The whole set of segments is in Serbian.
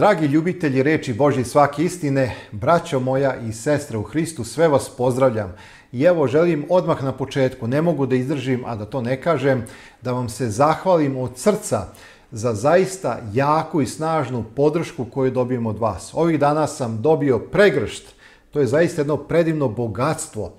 Dragi ljubitelji reči Božji svake istine, braćo moja i sestre u Hristu, sve vas pozdravljam. I evo želim odmah na početku, ne mogu da izdržim, a da to ne kažem, da vam se zahvalim od srca za zaista jaku i snažnu podršku koju dobijem od vas. Ovih dana sam dobio pregršt, to je zaista jedno predivno bogatstvo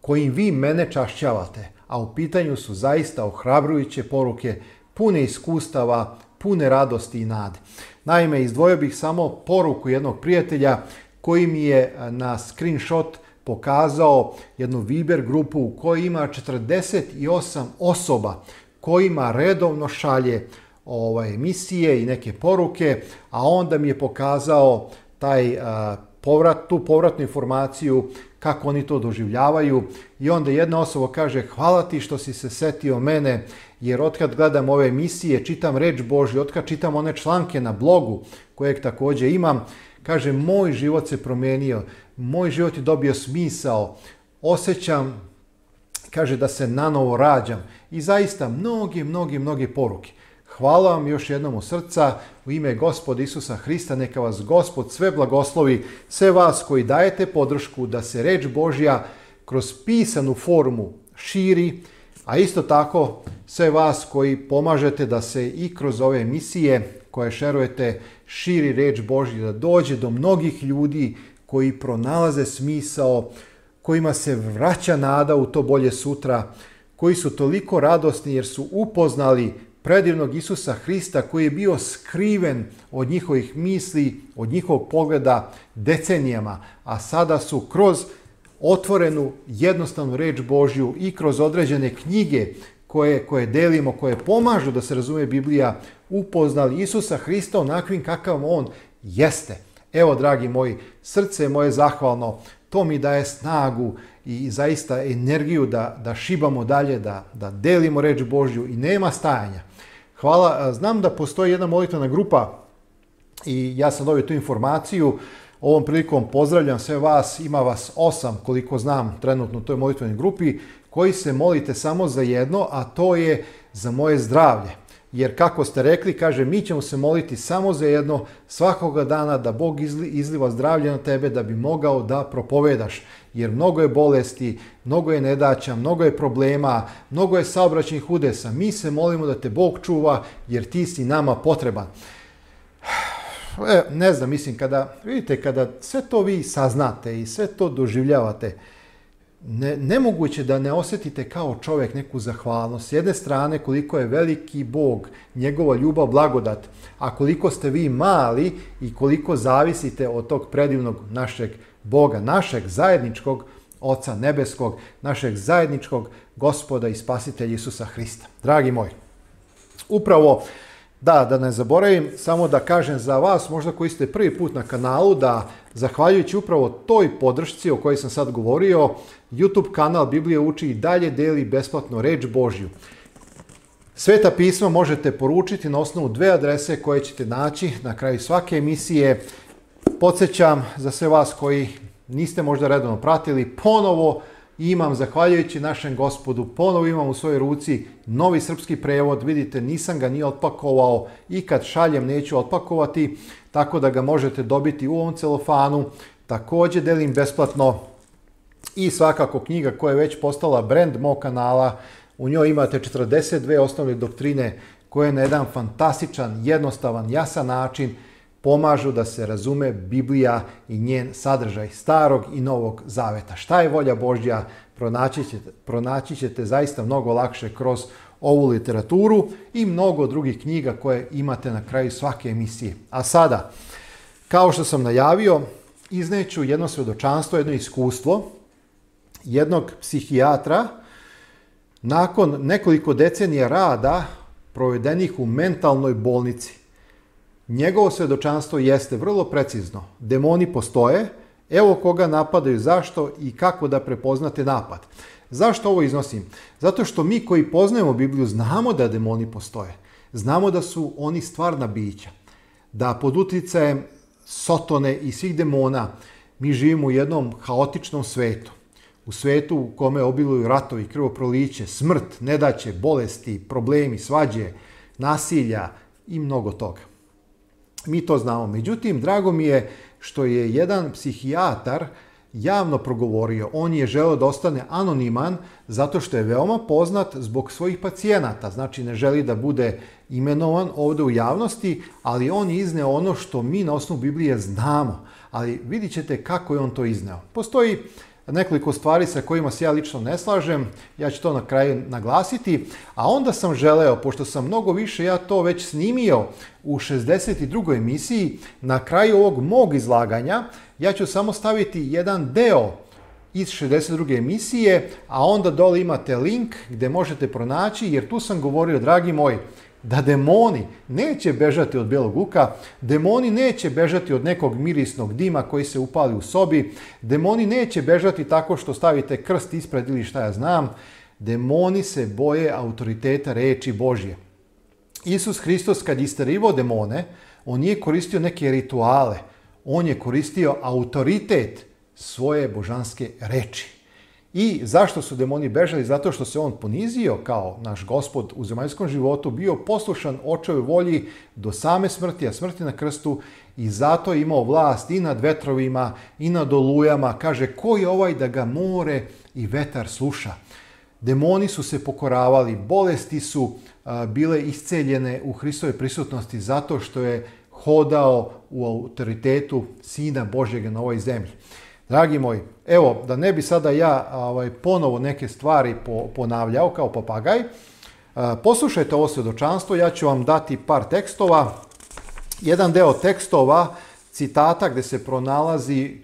kojim vi mene čašćavate, a u pitanju su zaista ohrabrujuće poruke pune iskustava, pune radosti i nade. Naime, izdvojio bih samo poruku jednog prijatelja koji mi je e, na screenshot pokazao jednu Viber grupu u kojoj ima 48 osoba kojima redovno šalje ove ovaj, emisije i neke poruke, a onda mi je pokazao taj a, e, povrat, tu povratnu informaciju kako oni to doživljavaju i onda jedna osoba kaže hvala ti što si se setio mene jer otkad gledam ove emisije, čitam reč Božju, otkad čitam one članke na blogu kojeg takođe imam, kaže moj život se promenio, moj život je dobio smisao, osjećam, kaže da se nanovo rađam i zaista mnoge, mnoge, mnoge poruke. Hvala vam još jednom u srca, u ime Gospod Isusa Hrista, neka vas Gospod sve blagoslovi, sve vas koji dajete podršku da se reč Božja kroz pisanu formu širi, A isto tako sve vas koji pomažete da se i kroz ove emisije koje šerujete širi reč Božji, da dođe do mnogih ljudi koji pronalaze smisao, kojima se vraća nada u to bolje sutra, koji su toliko radosni jer su upoznali predivnog Isusa Hrista koji je bio skriven od njihovih misli, od njihovog pogleda decenijama, a sada su kroz otvorenu, jednostavnu reč Božju i kroz određene knjige koje, koje delimo, koje pomažu da se razume Biblija, upoznali Isusa Hrista onakvim kakav On jeste. Evo, dragi moji, srce moje zahvalno, to mi daje snagu i zaista energiju da, da šibamo dalje, da, da delimo reč Božju i nema stajanja. Hvala, znam da postoji jedna molitvena grupa i ja sam dobio tu informaciju, Ovom prilikom pozdravljam sve vas, ima vas osam koliko znam trenutno u toj molitvenoj grupi, koji se molite samo za jedno, a to je za moje zdravlje. Jer kako ste rekli, kaže, mi ćemo se moliti samo za jedno svakoga dana da Bog izliva zdravlje na tebe da bi mogao da propovedaš. Jer mnogo je bolesti, mnogo je nedaća, mnogo je problema, mnogo je saobraćenih udesa. Mi se molimo da te Bog čuva jer ti si nama potreban e, ne znam, mislim, kada, vidite, kada sve to vi saznate i sve to doživljavate, ne, nemoguće da ne osetite kao čovjek neku zahvalnost. S jedne strane koliko je veliki Bog, njegova ljubav, blagodat, a koliko ste vi mali i koliko zavisite od tog predivnog našeg Boga, našeg zajedničkog Oca Nebeskog, našeg zajedničkog gospoda i spasitelja Isusa Hrista. Dragi moji, upravo Da, da ne zaboravim, samo da kažem za vas, možda koji ste prvi put na kanalu, da zahvaljujući upravo toj podršci o kojoj sam sad govorio, YouTube kanal Biblije uči i dalje deli besplatno reč Božju. Sveta pisma možete poručiti na osnovu dve adrese koje ćete naći na kraju svake emisije. Podsećam za sve vas koji niste možda redovno pratili, ponovo imam, zahvaljujući našem gospodu, ponovo imam u svojoj ruci novi srpski prevod, vidite nisam ga ni otpakovao i kad šaljem neću otpakovati, tako da ga možete dobiti u ovom celofanu, Takođe delim besplatno i svakako knjiga koja je već postala brand mog kanala, u njoj imate 42 osnovne doktrine koje na jedan fantastičan, jednostavan, jasan način pomažu da se razume Biblija i njen sadržaj starog i novog zaveta. Šta je volja Božja pronaći ćete, pronaći ćete zaista mnogo lakše kroz ovu literaturu i mnogo drugih knjiga koje imate na kraju svake emisije. A sada, kao što sam najavio, izneću jedno svedočanstvo, jedno iskustvo jednog psihijatra nakon nekoliko decenija rada provedenih u mentalnoj bolnici. Njegovo svedočanstvo jeste vrlo precizno. Demoni postoje, evo koga napadaju, zašto i kako da prepoznate napad. Zašto ovo iznosim? Zato što mi koji poznajemo Bibliju znamo da demoni postoje. Znamo da su oni stvarna bića. Da pod uticajem Sotone i svih demona mi živimo u jednom haotičnom svetu. U svetu u kome obiluju ratovi, krvoproliće, smrt, nedaće, bolesti, problemi, svađe, nasilja i mnogo toga. Mi to znamo. Međutim, drago mi je što je jedan psihijatar javno progovorio. On je želeo da ostane anoniman zato što je veoma poznat zbog svojih pacijenata. Znači, ne želi da bude imenovan ovde u javnosti, ali on je izneo ono što mi na osnovu Biblije znamo. Ali vidit ćete kako je on to izneo. Postoji nekoliko stvari sa kojima se ja lično ne slažem, ja ću to na kraju naglasiti, a onda sam želeo, pošto sam mnogo više ja to već snimio u 62. emisiji, na kraju ovog mog izlaganja ja ću samo staviti jedan deo iz 62. emisije, a onda dole imate link gde možete pronaći, jer tu sam govorio, dragi moji, da demoni neće bežati od belog luka, demoni neće bežati od nekog mirisnog dima koji se upali u sobi, demoni neće bežati tako što stavite krst ispred ili šta ja znam, demoni se boje autoriteta reči Božje. Isus Hristos kad isterivo demone, on nije koristio neke rituale, on je koristio autoritet svoje božanske reči. I zašto su demoni bežali? Zato što se on ponizio kao naš gospod u zemaljskom životu, bio poslušan očevoj volji do same smrti, a smrti na krstu i zato je imao vlast i nad vetrovima i nad olujama. Kaže, ko je ovaj da ga more i vetar sluša? Demoni su se pokoravali, bolesti su bile isceljene u Hristove prisutnosti zato što je hodao u autoritetu Sina Božjega na ovoj zemlji. Dragi moji, evo, da ne bi sada ja ovaj, ponovo neke stvari po, ponavljao kao papagaj, e, poslušajte ovo svjedočanstvo, ja ću vam dati par tekstova. Jedan deo tekstova, citata gde se pronalazi e,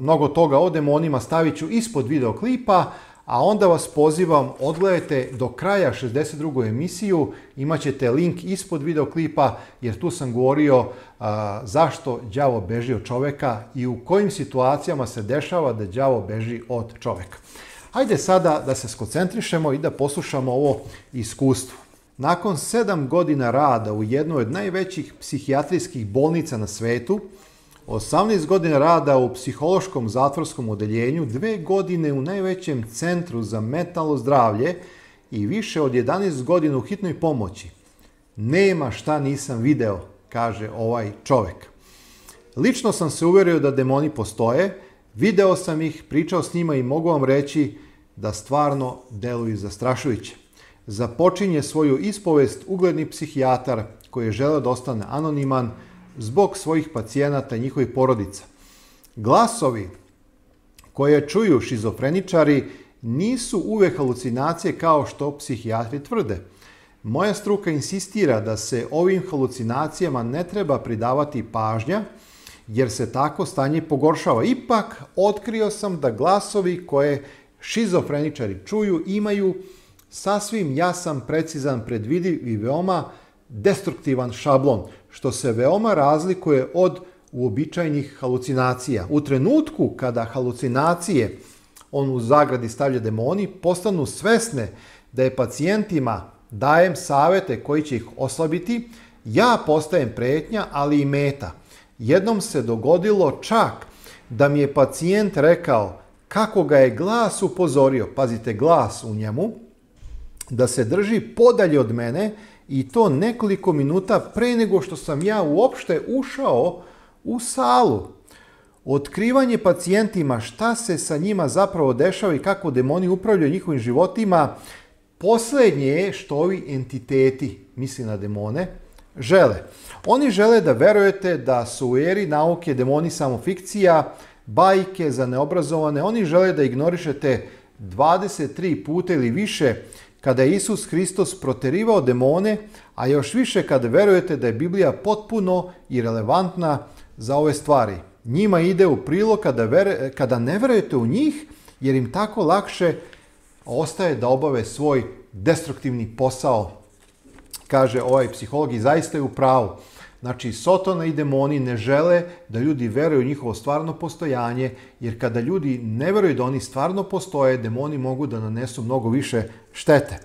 mnogo toga o demonima, stavit ću ispod videoklipa, a onda vas pozivam, odgledajte do kraja 62. emisiju, imat ćete link ispod videoklipa jer tu sam govorio a, zašto đavo beži od čoveka i u kojim situacijama se dešava da đavo beži od čoveka. Hajde sada da se skoncentrišemo i da poslušamo ovo iskustvo. Nakon sedam godina rada u jednoj od najvećih psihijatrijskih bolnica na svetu, 18 godina rada u psihološkom zatvorskom odeljenju, dve godine u najvećem centru za mentalno zdravlje i više od 11 godina u hitnoj pomoći. Nema šta nisam video, kaže ovaj čovek. Lično sam se uverio da demoni postoje, video sam ih, pričao s njima i mogu vam reći da stvarno deluju zastrašujuće. Započinje svoju ispovest ugledni psihijatar koji je želeo da ostane anoniman, zbog svojih pacijenata i njihovih porodica. Glasovi koje čuju šizofreničari nisu uvek halucinacije kao što psihijatri tvrde. Moja struka insistira da se ovim halucinacijama ne treba pridavati pažnja, jer se tako stanje pogoršava. Ipak, otkrio sam da glasovi koje šizofreničari čuju imaju sasvim jasan, precizan, predvidiv i veoma destruktivan šablon, što se veoma razlikuje od uobičajnih halucinacija. U trenutku kada halucinacije, on u zagradi stavlja demoni, postanu svesne da je pacijentima dajem savete koji će ih oslabiti, ja postajem pretnja, ali i meta. Jednom se dogodilo čak da mi je pacijent rekao kako ga je glas upozorio, pazite glas u njemu, da se drži podalje od mene i to nekoliko minuta pre nego što sam ja uopšte ušao u salu. Otkrivanje pacijentima šta se sa njima zapravo dešava i kako demoni upravljaju njihovim životima, poslednje je što ovi entiteti, misli na demone, žele. Oni žele da verujete da su u eri nauke demoni samo fikcija, bajke za neobrazovane, oni žele da ignorišete 23 puta ili više kada je Isus Hristos proterivao demone, a još više kad verujete da je Biblija potpuno i relevantna za ove stvari. Njima ide u prilog kada, ver, kada ne verujete u njih, jer im tako lakše ostaje da obave svoj destruktivni posao, kaže ovaj psiholog i zaista je u pravu. Znači, Sotona i demoni ne žele da ljudi veruju u njihovo stvarno postojanje, jer kada ljudi ne veruju da oni stvarno postoje, demoni mogu da nanesu mnogo više štete.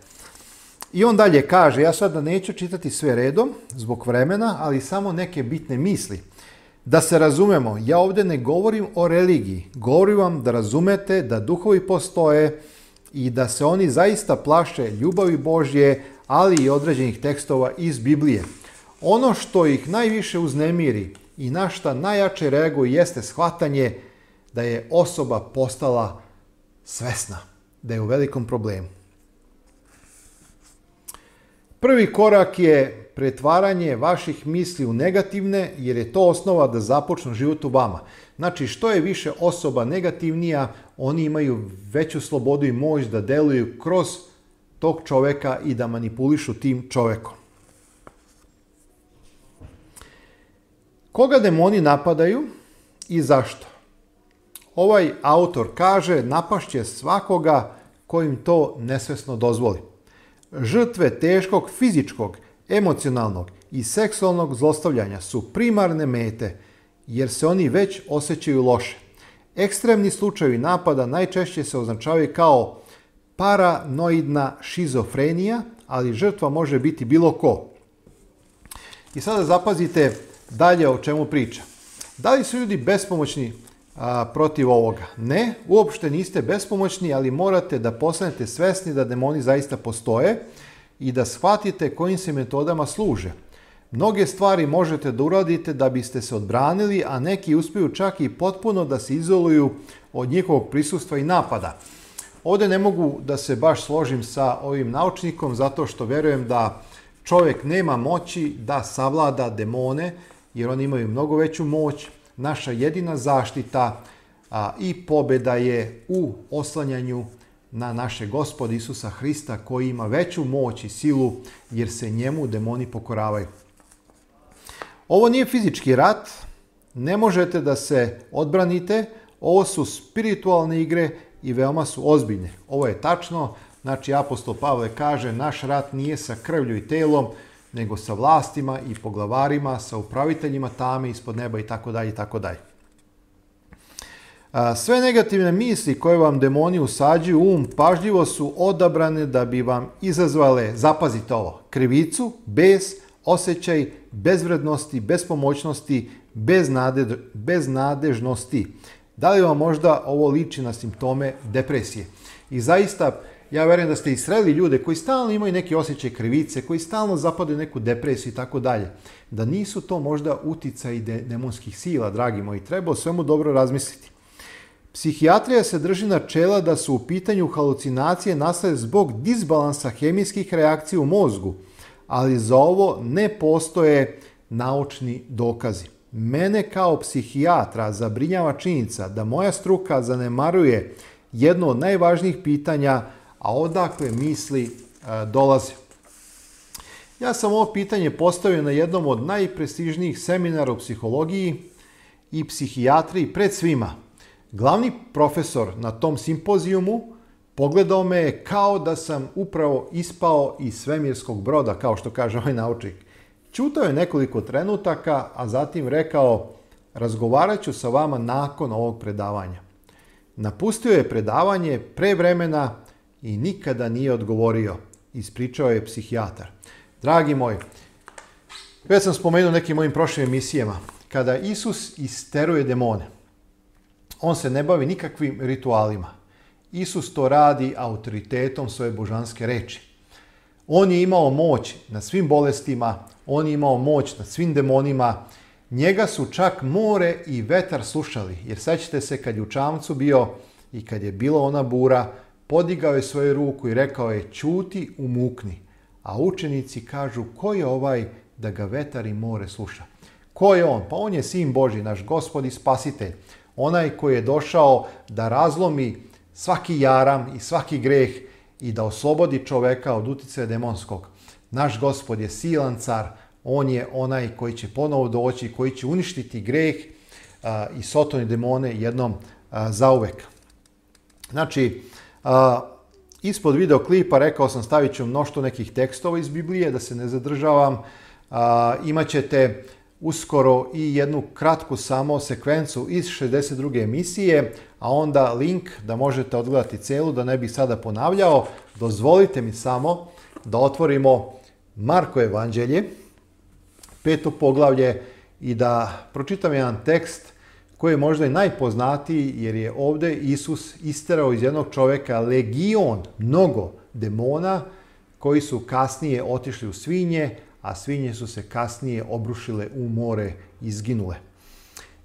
I on dalje kaže, ja sada neću čitati sve redom, zbog vremena, ali samo neke bitne misli. Da se razumemo, ja ovde ne govorim o religiji, govorim vam da razumete da duhovi postoje i da se oni zaista plaše ljubavi Božje, ali i određenih tekstova iz Biblije. Ono što ih najviše uznemiri i na šta najjače reaguju jeste shvatanje da je osoba postala svesna, da je u velikom problemu. Prvi korak je pretvaranje vaših misli u negativne, jer je to osnova da započnu život u vama. Znači, što je više osoba negativnija, oni imaju veću slobodu i moć da deluju kroz tog čoveka i da manipulišu tim čovekom. Koga demoni napadaju i zašto? Ovaj autor kaže napašće svakoga kojim to nesvesno dozvoli. Žrtve teškog fizičkog, emocionalnog i seksualnog zlostavljanja su primarne mete jer se oni već osjećaju loše. Ekstremni slučajevi napada najčešće se označavaju kao paranoidna šizofrenija, ali žrtva može biti bilo ko. I sada zapazite Dalje o čemu priča. Da li su ljudi bespomoćni a, protiv ovoga? Ne, uopšte niste bespomoćni, ali morate da postanete svesni da demoni zaista postoje i da shvatite kojim se metodama služe. Mnoge stvari možete da uradite da biste se odbranili, a neki uspiju čak i potpuno da se izoluju od njihovog prisustva i napada. Ovde ne mogu da se baš složim sa ovim naučnikom zato što verujem da čovek nema moći da savlada demone, jer oni imaju mnogo veću moć. Naša jedina zaštita a, i pobeda je u oslanjanju na naše gospod Isusa Hrista koji ima veću moć i silu jer se njemu demoni pokoravaju. Ovo nije fizički rat, ne možete da se odbranite, ovo su spiritualne igre i veoma su ozbiljne. Ovo je tačno, znači apostol Pavle kaže naš rat nije sa krvlju i telom, nego sa vlastima i poglavarima, sa upraviteljima tame ispod neba i tako dalje i tako dalje. Sve negativne misli koje vam demoni usađuju u um pažljivo su odabrane da bi vam izazvale, zapazite ovo, krivicu, bes, osjećaj bezvrednosti, bespomoćnosti, beznade, beznadežnosti. Da li vam možda ovo liči na simptome depresije? I zaista, ja verujem da ste i sreli ljude koji stalno imaju neke osjećaje krivice, koji stalno zapadaju neku depresiju i tako dalje. Da nisu to možda uticaj de demonskih sila, dragi moji, treba o svemu dobro razmisliti. Psihijatrija se drži načela da su u pitanju halucinacije nastale zbog disbalansa hemijskih reakcija u mozgu, ali za ovo ne postoje naučni dokazi. Mene kao psihijatra zabrinjava činjenica da moja struka zanemaruje jedno od najvažnijih pitanja a odakle misli e, dolaze. Ja sam ovo pitanje postavio na jednom od najprestižnijih seminara u psihologiji i psihijatriji pred svima. Glavni profesor na tom simpozijumu pogledao me kao da sam upravo ispao iz svemirskog broda, kao što kaže ovaj naučnik. Čutao je nekoliko trenutaka, a zatim rekao razgovarat ću sa vama nakon ovog predavanja. Napustio je predavanje pre vremena i nikada nije odgovorio. Ispričao je psihijatar. Dragi moj, već sam spomenuo nekim mojim prošlim emisijama. Kada Isus isteruje demone, on se ne bavi nikakvim ritualima. Isus to radi autoritetom svoje božanske reči. On je imao moć nad svim bolestima, on je imao moć nad svim demonima. Njega su čak more i vetar slušali, jer sećate se kad je u čamcu bio i kad je bila ona bura, Podigao je svoju ruku i rekao je, ćuti, umukni. A učenici kažu, ko je ovaj da ga vetar i more sluša? Ko je on? Pa on je sin Boži, naš gospod i spasitelj. Onaj koji je došao da razlomi svaki jaram i svaki greh i da oslobodi čoveka od utice demonskog. Naš gospod je silan car, on je onaj koji će ponovo doći, koji će uništiti greh i sotone demone jednom zauvek. Znači, A, ispod klipa rekao sam stavit ću mnoštvo nekih tekstova iz Biblije, da se ne zadržavam. A, imat uskoro i jednu kratku samo sekvencu iz 62. emisije, a onda link da možete odgledati celu, da ne bih sada ponavljao. Dozvolite mi samo da otvorimo Marko evanđelje, peto poglavlje i da pročitam jedan tekst koji je možda i najpoznatiji jer je ovde Isus isterao iz jednog čovjeka legion, mnogo demona koji su kasnije otišli u svinje, a svinje su se kasnije obrušile u more, i izginule.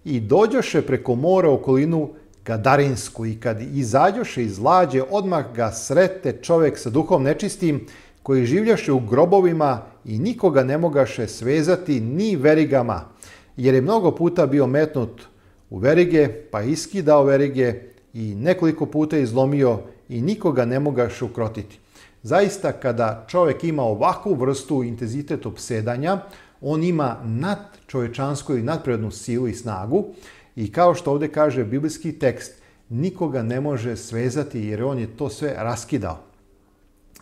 I dođoše preko mora okolinu Gadarinsku i kad izađoše iz lađe, odmah ga srete čovjek sa duhom nečistim koji življaše u grobovima i nikoga ne mogaše svezati ni verigama, jer je mnogo puta bio metnut u verige, pa iskidao verige i nekoliko puta izlomio i nikoga ne mogaš ukrotiti. Zaista kada čovjek ima ovakvu vrstu intenzitet obsedanja, on ima nad čovečansku i nadprirodnu silu i snagu i kao što ovde kaže biblijski tekst, nikoga ne može svezati jer on je to sve raskidao.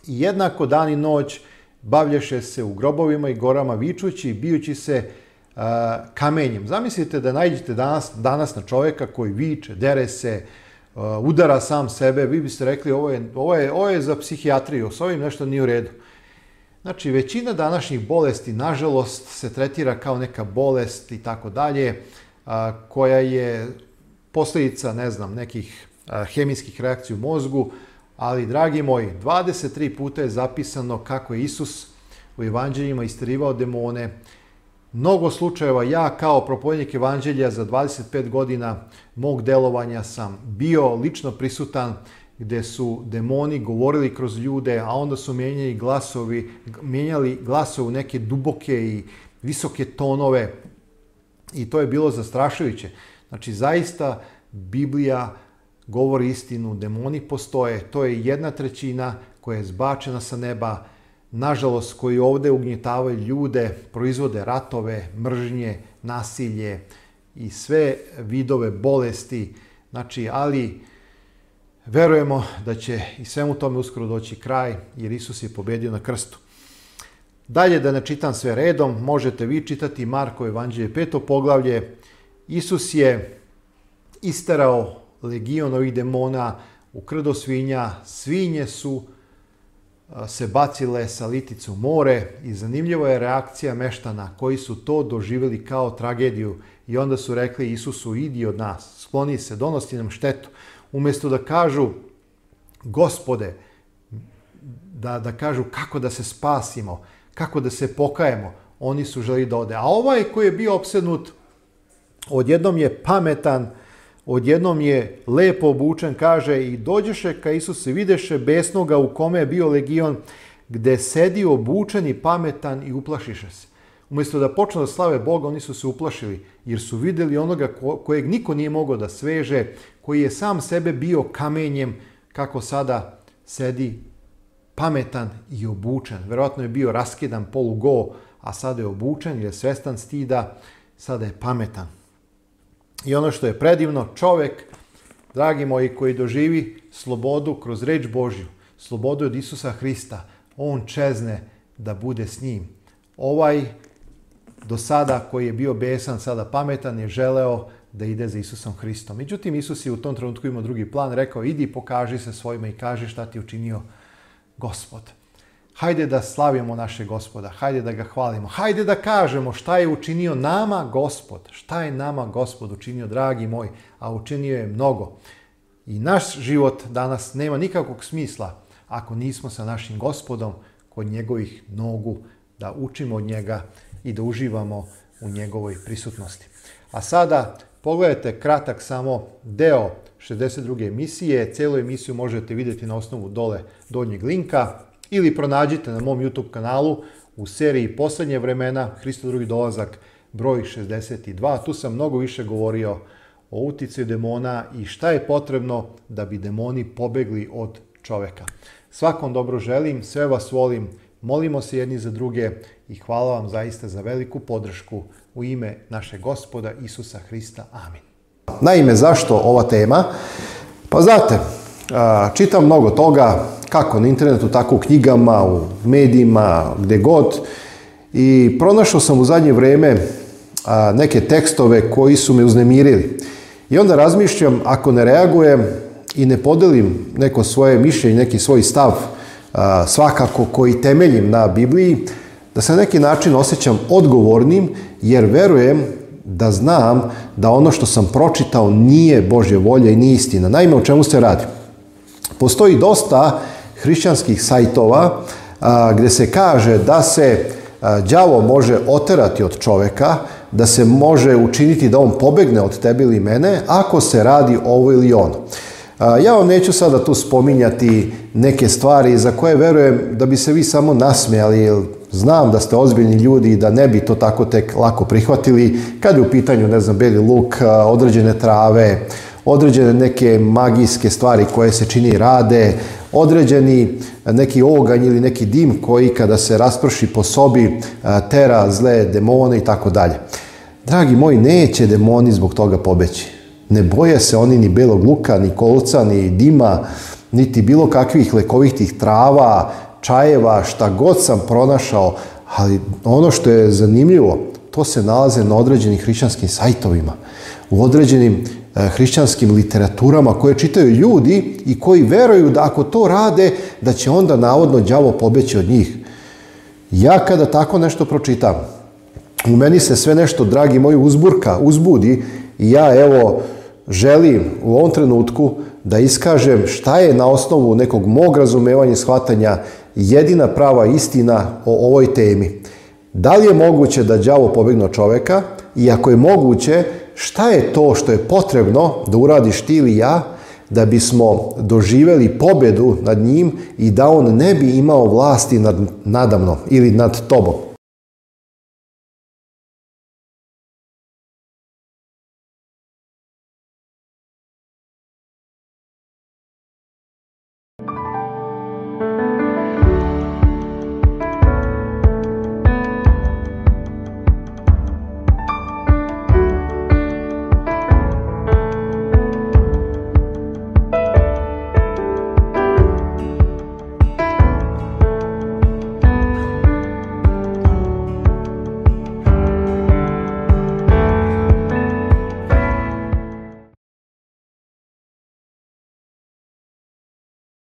I jednako dan i noć bavljaše se u grobovima i gorama vičući bijući se Uh, kamenjem. Zamislite da najdete danas, danas na čoveka koji viče, dere se, uh, udara sam sebe, vi biste rekli ovo je, ovo je, ovo je za psihijatriju, s ovim nešto nije u redu. Znači, većina današnjih bolesti, nažalost, se tretira kao neka bolest i tako dalje, uh, koja je posljedica, ne znam, nekih hemijskih reakcija u mozgu, ali, dragi moji, 23 puta je zapisano kako je Isus u evanđeljima istirivao demone, mnogo slučajeva ja kao propovednik evanđelja za 25 godina mog delovanja sam bio lično prisutan gde su demoni govorili kroz ljude, a onda su mijenjali glasovi, mijenjali glasove u neke duboke i visoke tonove i to je bilo zastrašujuće. Znači, zaista Biblija govori istinu, demoni postoje, to je jedna trećina koja je zbačena sa neba, nažalost, koji ovde ugnjetavaju ljude, proizvode ratove, mržnje, nasilje i sve vidove bolesti. Znači, ali verujemo da će i svemu tome uskoro doći kraj, jer Isus je pobedio na krstu. Dalje da ne čitam sve redom, možete vi čitati Marko evanđelje 5. poglavlje. Isus je isterao legion ovih demona u krdo svinja, svinje su se bacile sa liticu more i zanimljiva je reakcija meštana koji su to doživjeli kao tragediju i onda su rekli Isusu idi od nas, skloni se, donosi nam štetu. Umesto da kažu gospode, da, da kažu kako da se spasimo, kako da se pokajemo, oni su želi da ode. A ovaj koji je bio opsednut, odjednom je pametan, odjednom je lepo obučen, kaže, i dođeše ka Isuse, videše besnoga u kome je bio legion, gde sedi obučen i pametan i uplašiše se. Umesto da počne da slave Boga, oni su se uplašili, jer su videli onoga kojeg niko nije mogao da sveže, koji je sam sebe bio kamenjem, kako sada sedi pametan i obučen. Verovatno je bio raskidan polugo, a sada je obučen jer je svestan stida, sada je pametan. I ono što je predivno, čovek, dragi moji, koji doživi slobodu kroz reč Božju, slobodu od Isusa Hrista, on čezne da bude s njim. Ovaj do sada koji je bio besan, sada pametan, je želeo da ide za Isusom Hristom. Međutim, Isus je u tom trenutku imao drugi plan, rekao, idi pokaži se svojima i kaži šta ti učinio Gospod. Hajde da slavimo naše gospoda, hajde da ga hvalimo, hajde da kažemo šta je učinio nama gospod, šta je nama gospod učinio, dragi moj, a učinio je mnogo. I naš život danas nema nikakvog smisla ako nismo sa našim gospodom kod njegovih nogu, da učimo od njega i da uživamo u njegovoj prisutnosti. A sada pogledajte kratak samo deo 62. emisije. Celu emisiju možete videti na osnovu dole donjeg linka ili pronađite na mom YouTube kanalu u seriji Poslednje vremena, Hristo drugi dolazak, broj 62. Tu sam mnogo više govorio o uticaju demona i šta je potrebno da bi demoni pobegli od čoveka. Svakom dobro želim, sve vas volim, molimo se jedni za druge i hvala vam zaista za veliku podršku u ime naše gospoda Isusa Hrista. Amin. Naime, zašto ova tema? Pa znate, čitam mnogo toga, kako na internetu, tako u knjigama, u medijima, gde god. I pronašao sam u zadnje vrijeme neke tekstove koji su me uznemirili. I onda razmišljam, ako ne reagujem i ne podelim neko svoje mišljenje, neki svoj stav, svakako koji temeljim na Bibliji, da se na neki način osjećam odgovornim, jer verujem da znam da ono što sam pročitao nije Božja volja i nije istina. Naime, o čemu se radi? Postoji dosta hrišćanskih sajtova a, gde se kaže da se đavo može oterati od čoveka, da se može učiniti da on pobegne od tebe ili mene ako se radi ovo ili ono. Ja vam neću sada tu spominjati neke stvari za koje verujem da bi se vi samo nasmejali, jer znam da ste ozbiljni ljudi i da ne bi to tako tek lako prihvatili kad je u pitanju, ne znam, beli luk, određene trave, određene neke magijske stvari koje se čini rade, određeni e, neki oganj ili neki dim koji kada se rasprši po sobi e, tera zle demone i tako dalje. Dragi moji, neće demoni zbog toga pobeći. Ne boje se oni ni belog luka, ni kolca, ni dima, niti bilo kakvih lekovitih trava, čajeva, šta god sam pronašao, ali ono što je zanimljivo, to se nalaze na određenim hrišćanskim sajtovima, u određenim E, hrišćanskim literaturama koje čitaju ljudi i koji veruju da ako to rade, da će onda navodno đavo pobeći od njih. Ja kada tako nešto pročitam, u meni se sve nešto, dragi moji, uzburka, uzbudi i ja evo želim u ovom trenutku da iskažem šta je na osnovu nekog mog razumevanja i shvatanja jedina prava istina o ovoj temi. Da li je moguće da đavo pobegne od čoveka i ako je moguće, šta je to što je potrebno da uradiš ti ili ja da bismo doživeli pobedu nad njim i da on ne bi imao vlasti nad, nadamno ili nad tobom.